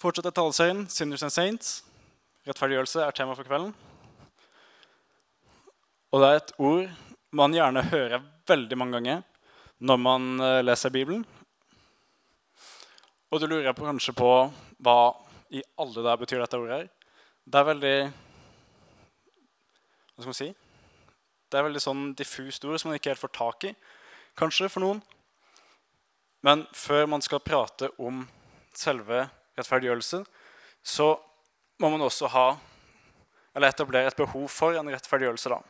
Fortsetter talesøyen, 'Sinners and Saints'. Rettferdiggjørelse er tema for kvelden. Og det er et ord man gjerne hører veldig mange ganger når man eh, leser Bibelen. Og du lurer kanskje på hva i alle der betyr dette ordet her. Det er veldig Hva skal man si? Det er veldig sånn diffust ord som man ikke helt får tak i, kanskje, for noen. Men før man skal prate om selve rettferdiggjørelse, så må man også ha etablere et behov for en rettferdiggjørelse. da.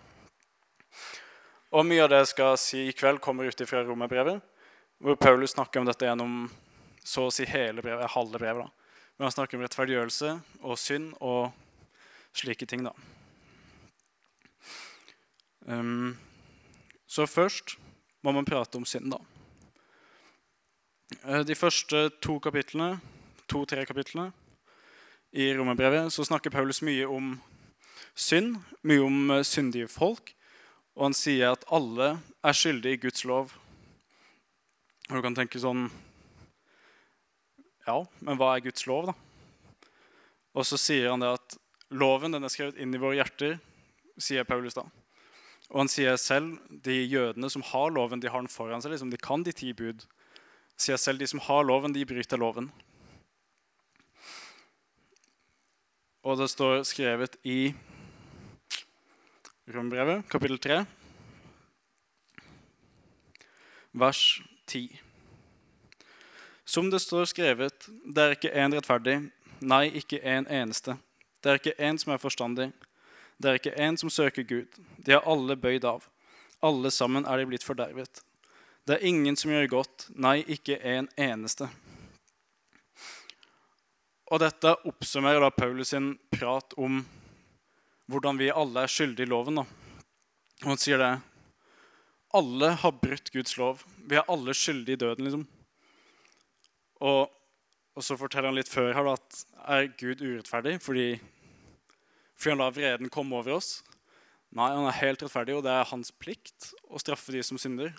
Og Mye av det jeg skal si i kveld, kommer ut fra romerbrevet, hvor Paulus snakker om dette gjennom så å si hele brevet, halve brevet. da. Men han snakker om rettferdiggjørelse og synd og slike ting. da. Um, så først må man prate om synd, da. Eh, de første to kapitlene, to-tre kapitlene i romerbrevet så snakker Paulus mye om synd, mye om eh, syndige folk. Og han sier at alle er skyldige i Guds lov. Og du kan tenke sånn Ja, men hva er Guds lov, da? Og så sier han det at loven den er skrevet inn i våre hjerter, sier Paulus da. Og han sier selv de jødene som har loven, de har den foran seg. liksom De kan de ti bud. Sier selv de som har loven, de bryter loven. Og det står skrevet i Rombrevet, kapittel 3, vers 10. Som det står skrevet, det er ikke én rettferdig, nei, ikke en eneste. Det er ikke én som er forstandig. Det er ikke én som søker Gud. De er alle bøyd av. Alle sammen er de blitt fordervet. Det er ingen som gjør godt, nei, ikke en eneste. Og dette oppsummerer da Paulus sin prat om hvordan vi alle er skyldige i loven. Da. Og han sier det. Alle har brutt Guds lov. Vi er alle skyldige i døden, liksom. Og, og så forteller han litt før her da, at er Gud urettferdig fordi, fordi han lar vreden komme over oss? Nei, han er helt rettferdig, og det er hans plikt å straffe de som synder.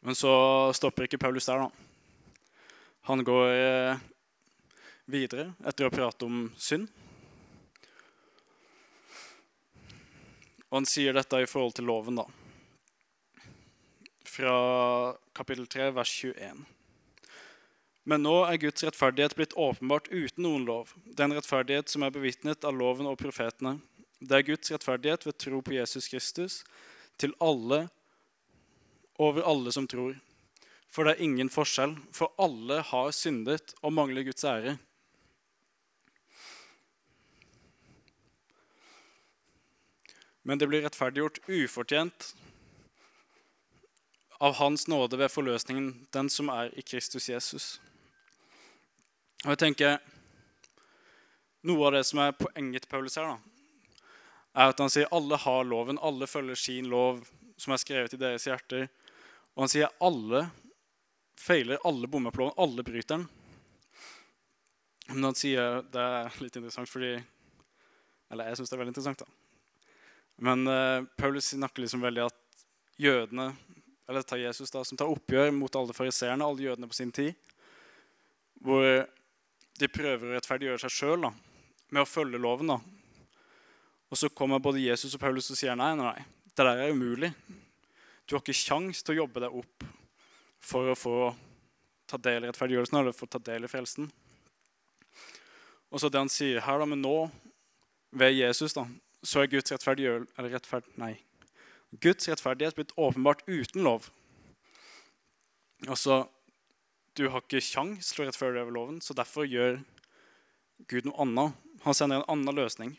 Men så stopper ikke Paulus der, da. Han går eh, videre etter å prate om synd. Og han sier dette i forhold til loven, da. Fra kapittel 3, vers 21. Men nå er Guds rettferdighet blitt åpenbart uten noen lov. Den rettferdighet som er bevitnet av loven og profetene. Det er Guds rettferdighet ved tro på Jesus Kristus til alle over alle som tror. For det er ingen forskjell, for alle har syndet og mangler Guds ære. Men det blir rettferdiggjort ufortjent av Hans nåde ved forløsningen, den som er i Kristus Jesus. Og jeg tenker, Noe av det som er poenget til Paulus her, da, er at han sier alle har loven, alle følger sin lov som er skrevet i deres hjerter. Og han sier alle feiler, alle bommer på loven, alle bryter den. Men han sier Det er litt interessant fordi Eller jeg syns det er veldig interessant, da. Men uh, Paulus snakker liksom veldig at jødene eller tar Jesus da, som tar oppgjør mot alle fariseerne, alle jødene på sin tid, hvor de prøver å rettferdiggjøre seg sjøl med å følge loven. da. Og så kommer både Jesus og Paulus og sier nei, nei, nei, det der er umulig. Du har ikke kjangs til å jobbe deg opp for å få ta del i rettferdiggjørelsen eller få ta del i frelsen. Og så det han sier her, da, men nå, ved Jesus, da, så er Guds rettferdiggjørelse Eller rettferd... Nei. Guds rettferdighet blitt åpenbart uten lov. Altså, Du har ikke kjangs til å rettferdiggjøre loven, så derfor gjør Gud noe annet. Han sender en annen løsning.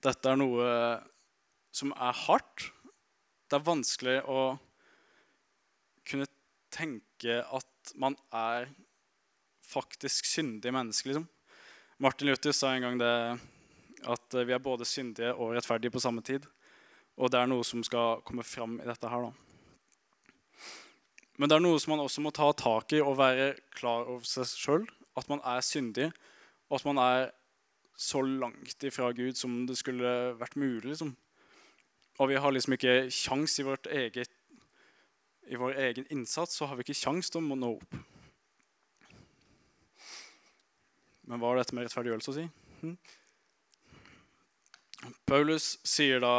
Dette er noe som er hardt. Det er vanskelig å kunne tenke at man er faktisk syndig menneske. Liksom. Martin Luther sa en gang det at vi er både syndige og rettferdige på samme tid. Og det er noe som skal komme fram i dette her, da. Men det er noe som man også må ta tak i og være klar over seg sjøl. At man er syndig, og at man er så langt ifra Gud som det skulle vært mulig. Liksom. Og vi har liksom ikke kjangs i, eget, i vår egen innsats så har vi ikke kjangs til å nå opp. Men hva har dette med rettferdiggjørelse å si? Hm? Paulus sier da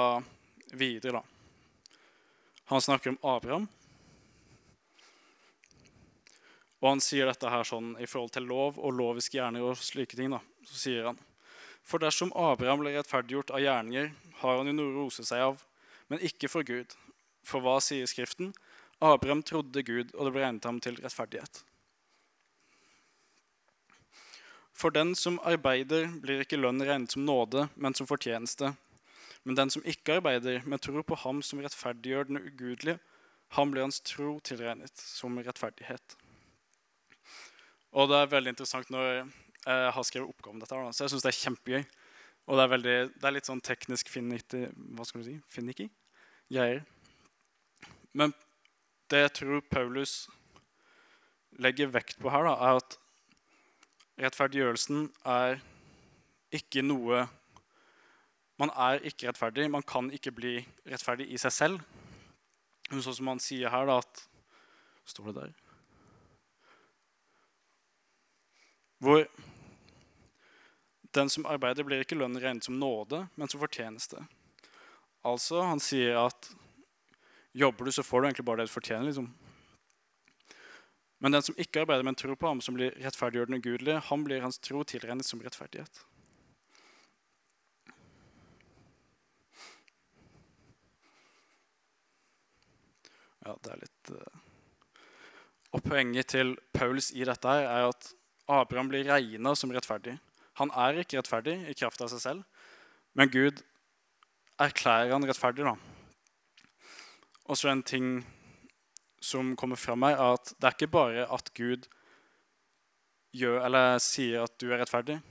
videre, da. Han snakker om Abraham. Og han sier dette her sånn i forhold til lov og loviske gjerninger og slike ting. da, Så sier han For dersom Abraham ble rettferdiggjort av gjerninger, har han jo noe å rose seg av, men ikke for Gud. For hva sier Skriften? Abraham trodde Gud, og det ble regnet ham til rettferdighet. For den som arbeider, blir ikke lønn regnet som nåde, men som fortjeneste. Men den som ikke arbeider, men tror på ham som rettferdiggjør den ugudelige, han blir hans tro tilregnet som rettferdighet. Og det er veldig interessant når jeg har skrevet oppgave om dette. Da. Så jeg syns det er kjempegøy. Og det er, veldig, det er litt sånn teknisk finiti, hva skal du si, finicky greier. Men det jeg tror Paulus legger vekt på her, da, er at rettferdiggjørelsen er ikke noe Man er ikke rettferdig. Man kan ikke bli rettferdig i seg selv. Sånn som han sier her, da, at Står det der? Hvor den som arbeider, blir ikke lønn regnet som nåde, men som fortjeneste. Altså, han sier at jobber du, så får du egentlig bare det du fortjener. liksom. Men den som ikke arbeider, men tror på ham, som blir rettferdiggjort den ugudelige, han blir hans tro tilregnet som rettferdighet. Ja, det er litt uh... Og poenget til Paulus i dette her er at Abraham blir regna som rettferdig. Han er ikke rettferdig i kraft av seg selv, men Gud erklærer han rettferdig. da. Og så en ting som kommer fram her, er at det er ikke bare at Gud gjør, eller sier at du er rettferdig,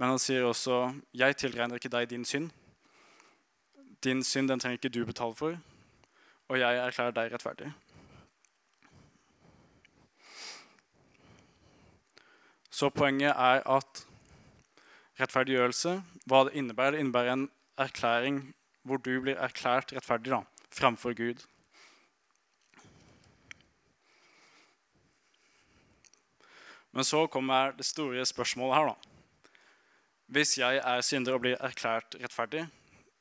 men han sier også 'Jeg tilregner ikke deg din synd'. Din synd den trenger ikke du betale for, og jeg erklærer deg rettferdig. Så poenget er at rettferdiggjørelse, hva det innebærer, det innebærer en erklæring hvor du blir erklært rettferdig da, framfor Gud. Men så kommer det store spørsmålet her, da. Hvis jeg er synder og blir erklært rettferdig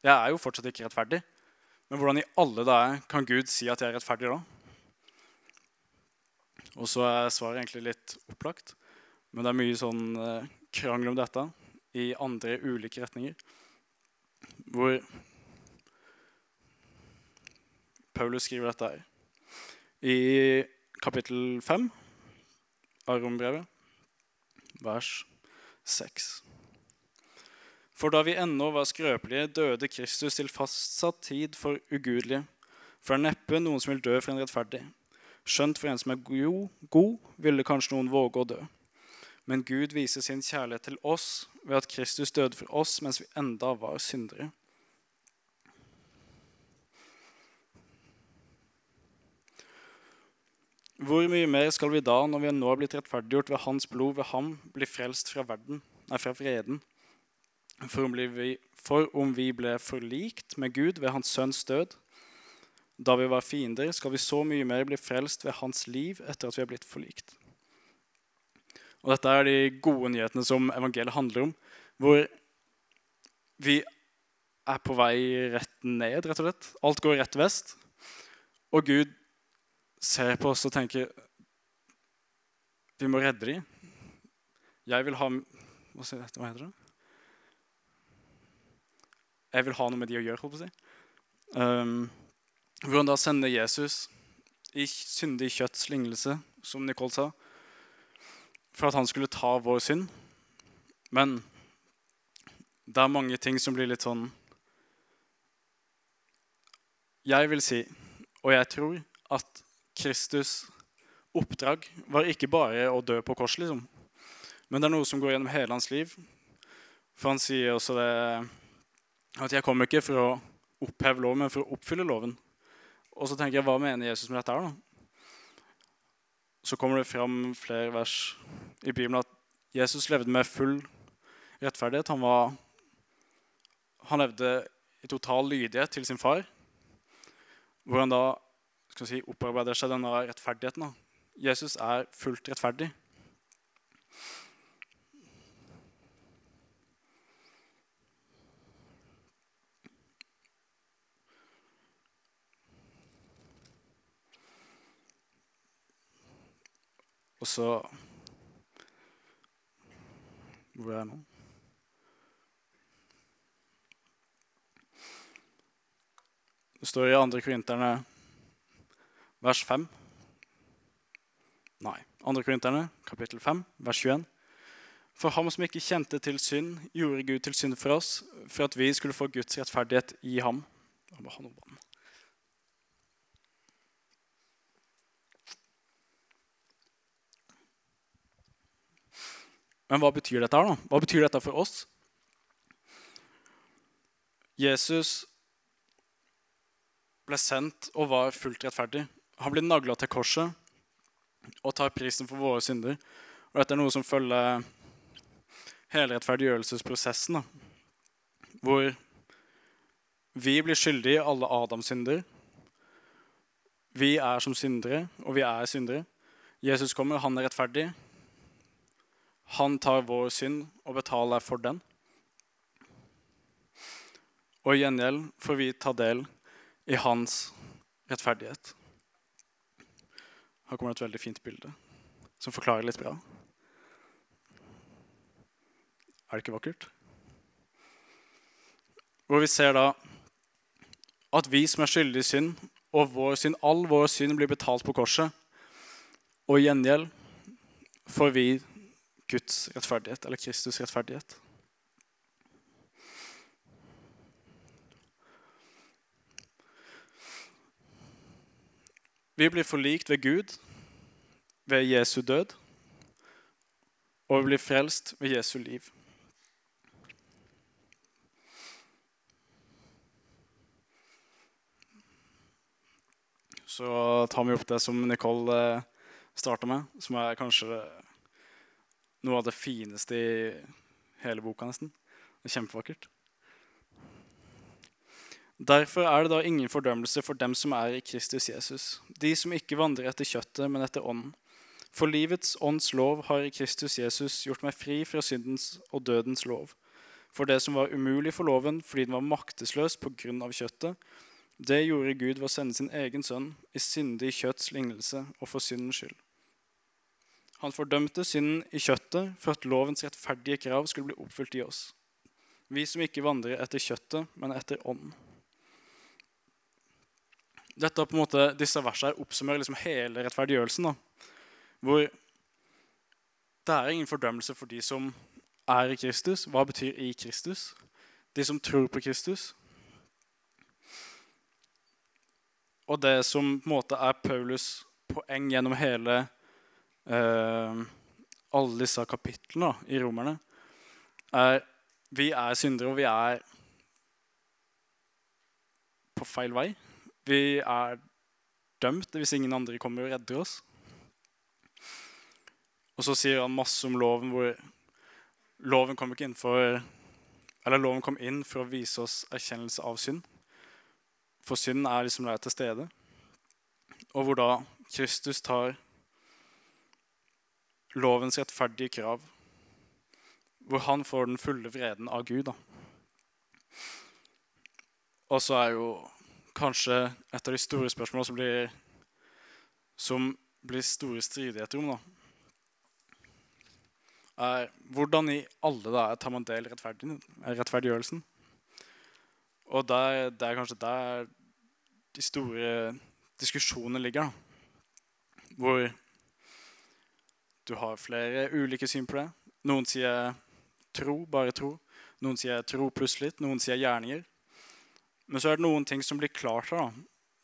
Jeg er jo fortsatt ikke rettferdig. Men hvordan i alle dager kan Gud si at jeg er rettferdig da? Og så er svaret egentlig litt opplagt. Men det er mye sånn eh, krangel om dette i andre ulike retninger. Hvor Paulus skriver dette her. I kapittel 5 av Rombrevet, vers 6. For da vi ennå var skrøpelige, døde Kristus til fastsatt tid for ugudelige. For det er neppe noen som vil dø for en rettferdig. Skjønt for en som er god, ville kanskje noen våge å dø. Men Gud viser sin kjærlighet til oss ved at Kristus døde for oss mens vi enda var syndere. Hvor mye mer skal vi da, når vi nå har blitt rettferdiggjort ved Hans blod, ved ham, bli frelst fra verden, nei, fra vreden? For om, vi, for om vi ble forlikt med Gud ved Hans sønns død, da vi var fiender, skal vi så mye mer bli frelst ved Hans liv etter at vi er blitt forlikt. Og dette er de gode nyhetene som evangeliet handler om. Hvor vi er på vei rett ned, rett og slett. Alt går rett vest. Og Gud ser på oss og tenker Vi må redde dem. Jeg vil ha Hva heter det? Jeg vil ha noe med de å gjøre, holdt på å si. Um, hvor han da sender Jesus i syndig kjøtts lignelse, som Nicole sa for at han skulle ta vår synd. Men det er mange ting som blir litt sånn Jeg vil si, og jeg tror, at Kristus' oppdrag var ikke bare å dø på kors, liksom. Men det er noe som går gjennom hele hans liv. For han sier også det At jeg kommer ikke for å oppheve loven, men for å oppfylle loven. Og så tenker jeg, hva mener Jesus med dette her, da? Så kommer det fram flere vers i Bibelen at Jesus levde med full rettferdighet. Han, var, han levde i total lydighet til sin far. Hvor han da si, opparbeider seg denne rettferdigheten. Jesus er fullt rettferdig. Og så Hvor er nå? Det står i 2. Korinterne vers 5. Nei. 2. Korinterne kapittel 5 vers 21. For ham som ikke kjente til synd, gjorde Gud til synd for oss, for at vi skulle få Guds rettferdighet i ham. Jeg må ha noe vann. Men hva betyr dette her da? Hva betyr dette for oss? Jesus ble sendt og var fullt rettferdig. Han blir nagla til korset og tar prisen for våre synder. Og dette er noe som følger hele rettferdiggjørelsesprosessen. Da. Hvor vi blir skyldige i alle Adams synder. Vi er som syndere, og vi er syndere. Jesus kommer, han er rettferdig. Han tar vår synd og betaler for den. Og i gjengjeld får vi ta del i hans rettferdighet. Her kommer et veldig fint bilde som forklarer litt bra. Er det ikke vakkert? Hvor vi ser da at vi som er skyldige i synd, og vår synd, all vår synd blir betalt på korset. Og i gjengjeld får vi Guds rettferdighet, eller Kristus rettferdighet. Vi blir forlikt ved Gud ved Jesu død, og vi blir frelst ved Jesu liv. Så tar vi opp det som Nicole eh, starta med, som er kanskje noe av det fineste i hele boka, nesten. Det er kjempevakkert. Derfor er det da ingen fordømmelse for dem som er i Kristus Jesus, de som ikke vandrer etter kjøttet, men etter ånden. For livets ånds lov har i Kristus Jesus gjort meg fri fra syndens og dødens lov. For det som var umulig for loven fordi den var maktesløs på grunn av kjøttet, det gjorde Gud ved å sende sin egen sønn i syndig kjøtts lignelse og for syndens skyld. Han fordømte synden i kjøttet for at lovens rettferdige krav skulle bli oppfylt i oss. Vi som ikke vandrer etter kjøttet, men etter ånden. Dette på en måte, Disse versene oppsummerer liksom hele rettferdiggjørelsen. da, Hvor det er ingen fordømmelse for de som er i Kristus. Hva betyr 'i Kristus'? De som tror på Kristus. Og det som på en måte er Paulus' poeng gjennom hele eh, alle disse kapitlene da, i Romerne, er vi er syndere, og vi er på feil vei. Vi er dømt hvis ingen andre kommer og redder oss. Og så sier han masse om loven hvor loven kom ikke inn for Eller loven kom inn for å vise oss erkjennelse av synd. For synd er liksom der til stede. Og hvor da Kristus tar lovens rettferdige krav. Hvor han får den fulle vreden av Gud. da. Og så er jo kanskje et av de store spørsmålene som blir, som blir store stridigheter om, da, er hvordan i alle dager tar man del i rettferdiggjørelsen? Og der, det er kanskje der de store diskusjonene ligger. Da. Hvor du har flere ulike syn på det. Noen sier tro, bare tro. Noen sier tro pluss litt. Noen sier gjerninger. Men så er det noen ting som blir klart her.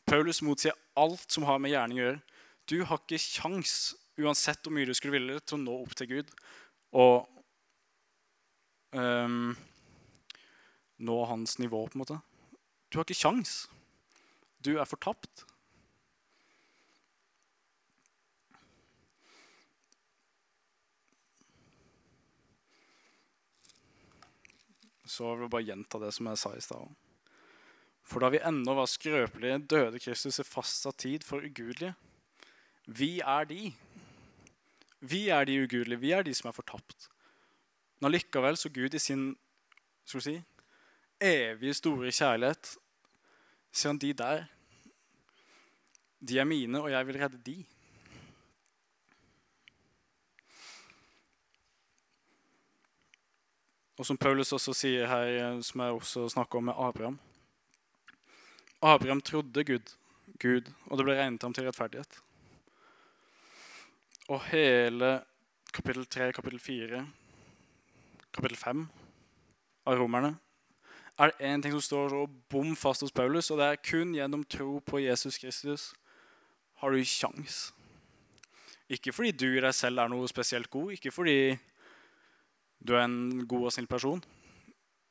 Paulus motsier alt som har med gjerning å gjøre. Du har ikke kjangs, uansett hvor mye du skulle ville, til å nå opp til Gud. Og um, nå hans nivå, på en måte. Du har ikke kjangs. Du er fortapt. Så jeg vil bare gjenta det som jeg sa i stad. For da vi ennå var skrøpelige, døde Kristus i fastsatt tid for ugudelige. Vi er de. Vi er de ugudelige. Vi er de som er fortapt. Men allikevel så Gud i sin skal vi si, evige, store kjærlighet sier han de der De er mine, og jeg vil redde de. Og som Paulus også sier her, som jeg også snakker om med Abraham Abraham trodde Gud, Gud, og det ble regnet ham til rettferdighet. Og hele kapittel 3, kapittel 4, kapittel 5 av romerne er det én ting som står så bom fast hos Paulus, og det er kun gjennom tro på Jesus Kristus har du kjangs. Ikke fordi du i deg selv er noe spesielt god, ikke fordi du er en god og snill person.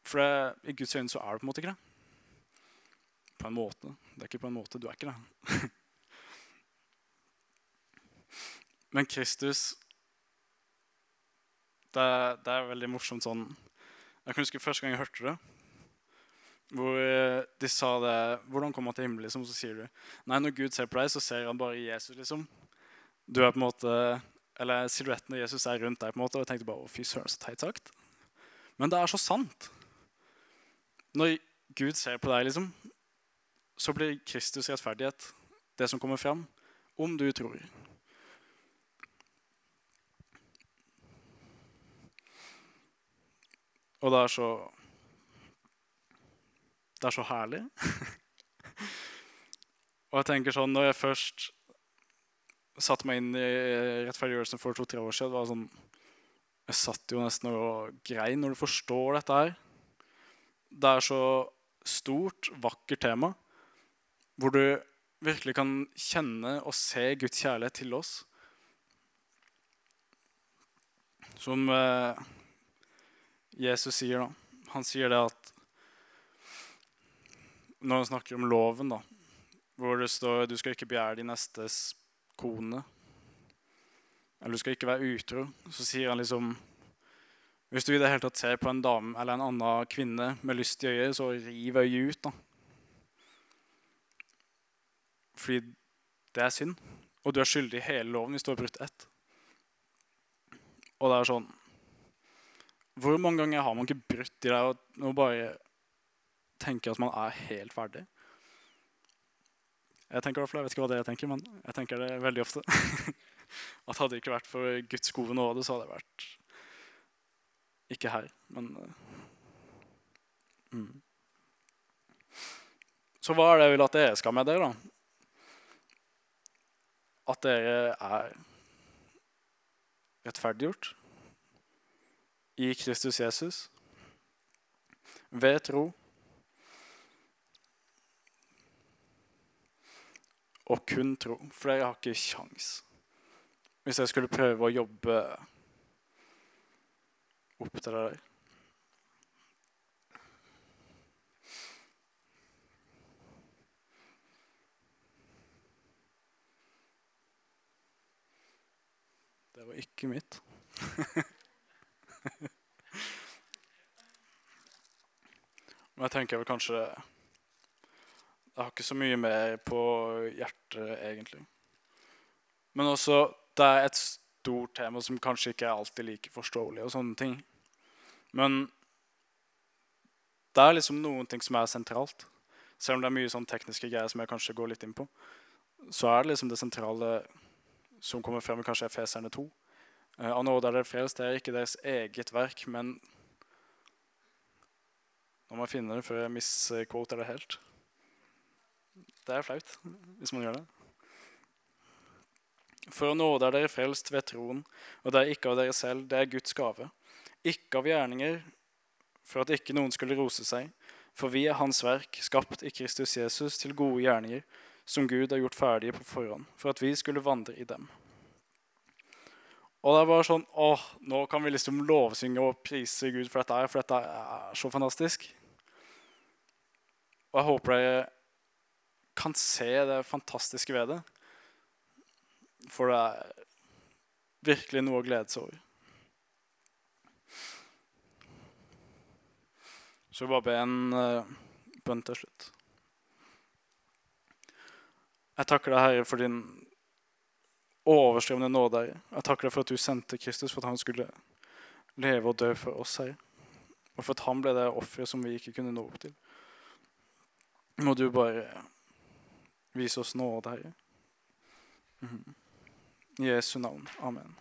For det, i Guds øyne så er du på en måte ikke det. På en måte. Det er ikke på en måte. Du er ikke det. Men Kristus det, det, er veldig morsomt sånn Jeg kan huske første gang jeg hørte det. Hvor de sa det 'Hvordan kommer han til himmelen?' Liksom, så sier du Nei, når Gud ser på deg, så ser han bare Jesus, liksom. Du er på en måte eller silhuetten av Jesus er rundt deg. på en måte, Og jeg tenkte bare, å fy søren, så teit sagt. Men det er så sant. Når Gud ser på deg, liksom, så blir Kristus rettferdighet det som kommer fram, om du tror. Og det er så Det er så herlig. og jeg tenker sånn, når jeg først satte meg inn i rettferdiggjørelsen for to-tre år siden. Var sånn, jeg satt jo nesten og grein når du forstår dette her. Det er så stort, vakkert tema hvor du virkelig kan kjenne og se Guds kjærlighet til oss. Som eh, Jesus sier, da. Han sier det at Når han snakker om loven, da, hvor det står du skal ikke begjære de nestes kone. Eller du skal ikke være utro. Så sier han liksom Hvis du i det hele tatt ser på en dame eller en annen kvinne med lyst i øyet, så riv øyet ut. da. Fordi det er synd. Og du er skyldig i hele loven hvis du har brutt ett. Og det er sånn Hvor mange ganger har man ikke brutt i det og bare tenker at man er helt ferdig? Jeg tenker i hvert fall, jeg vet ikke hva det jeg tenker, men jeg tenker det veldig ofte. At hadde det ikke vært for Guds gode nåde, så hadde jeg vært ikke her, men mm. Så hva er det jeg vil at dere skal med dere, da? At dere er rettferdiggjort i Kristus Jesus ved tro og kun tro. For jeg har ikke kjangs. Hvis jeg skulle prøve å jobbe opp til det der. Det var ikke mitt. Men jeg tenker vel kanskje jeg har ikke så mye mer på hjertet, egentlig. Men også det er et stort tema som kanskje ikke er alltid like forståelig. og sånne ting. Men det er liksom noen ting som er sentralt. Selv om det er mye sånn tekniske greier som jeg kanskje går litt inn på, så er det liksom det sentrale som kommer frem i kanskje Efeserne 2. Eh, av nåde er dere frelst. Det er ikke deres eget verk, men Nå må jeg finne det før jeg misquoter det helt. Det er flaut hvis man gjør det. For å nåde er dere frelst ved troen, og det er ikke av dere selv, det er Guds gave. Ikke av gjerninger, for at ikke noen skulle rose seg. For vi er Hans verk, skapt i Kristus Jesus til gode gjerninger, som Gud har gjort ferdige på forhånd, for at vi skulle vandre i dem. Og det er bare sånn åh, Nå kan vi liksom lovsynge og prise Gud for dette, her, for dette er så fantastisk. Og jeg håper dere kan se det fantastiske ved det. For det er virkelig noe å glede seg over. Så jeg bare be en uh, bønn til slutt. Jeg takker deg, Herre, for din overstrømmende nåde, Herre. Jeg takker deg for at du sendte Kristus for at han skulle leve og dø for oss, Herre. Og for at han ble det offeret som vi ikke kunne nå opp til. Må du bare vise oss nåde, Herre. -hmm. I Jesu navn. Amen.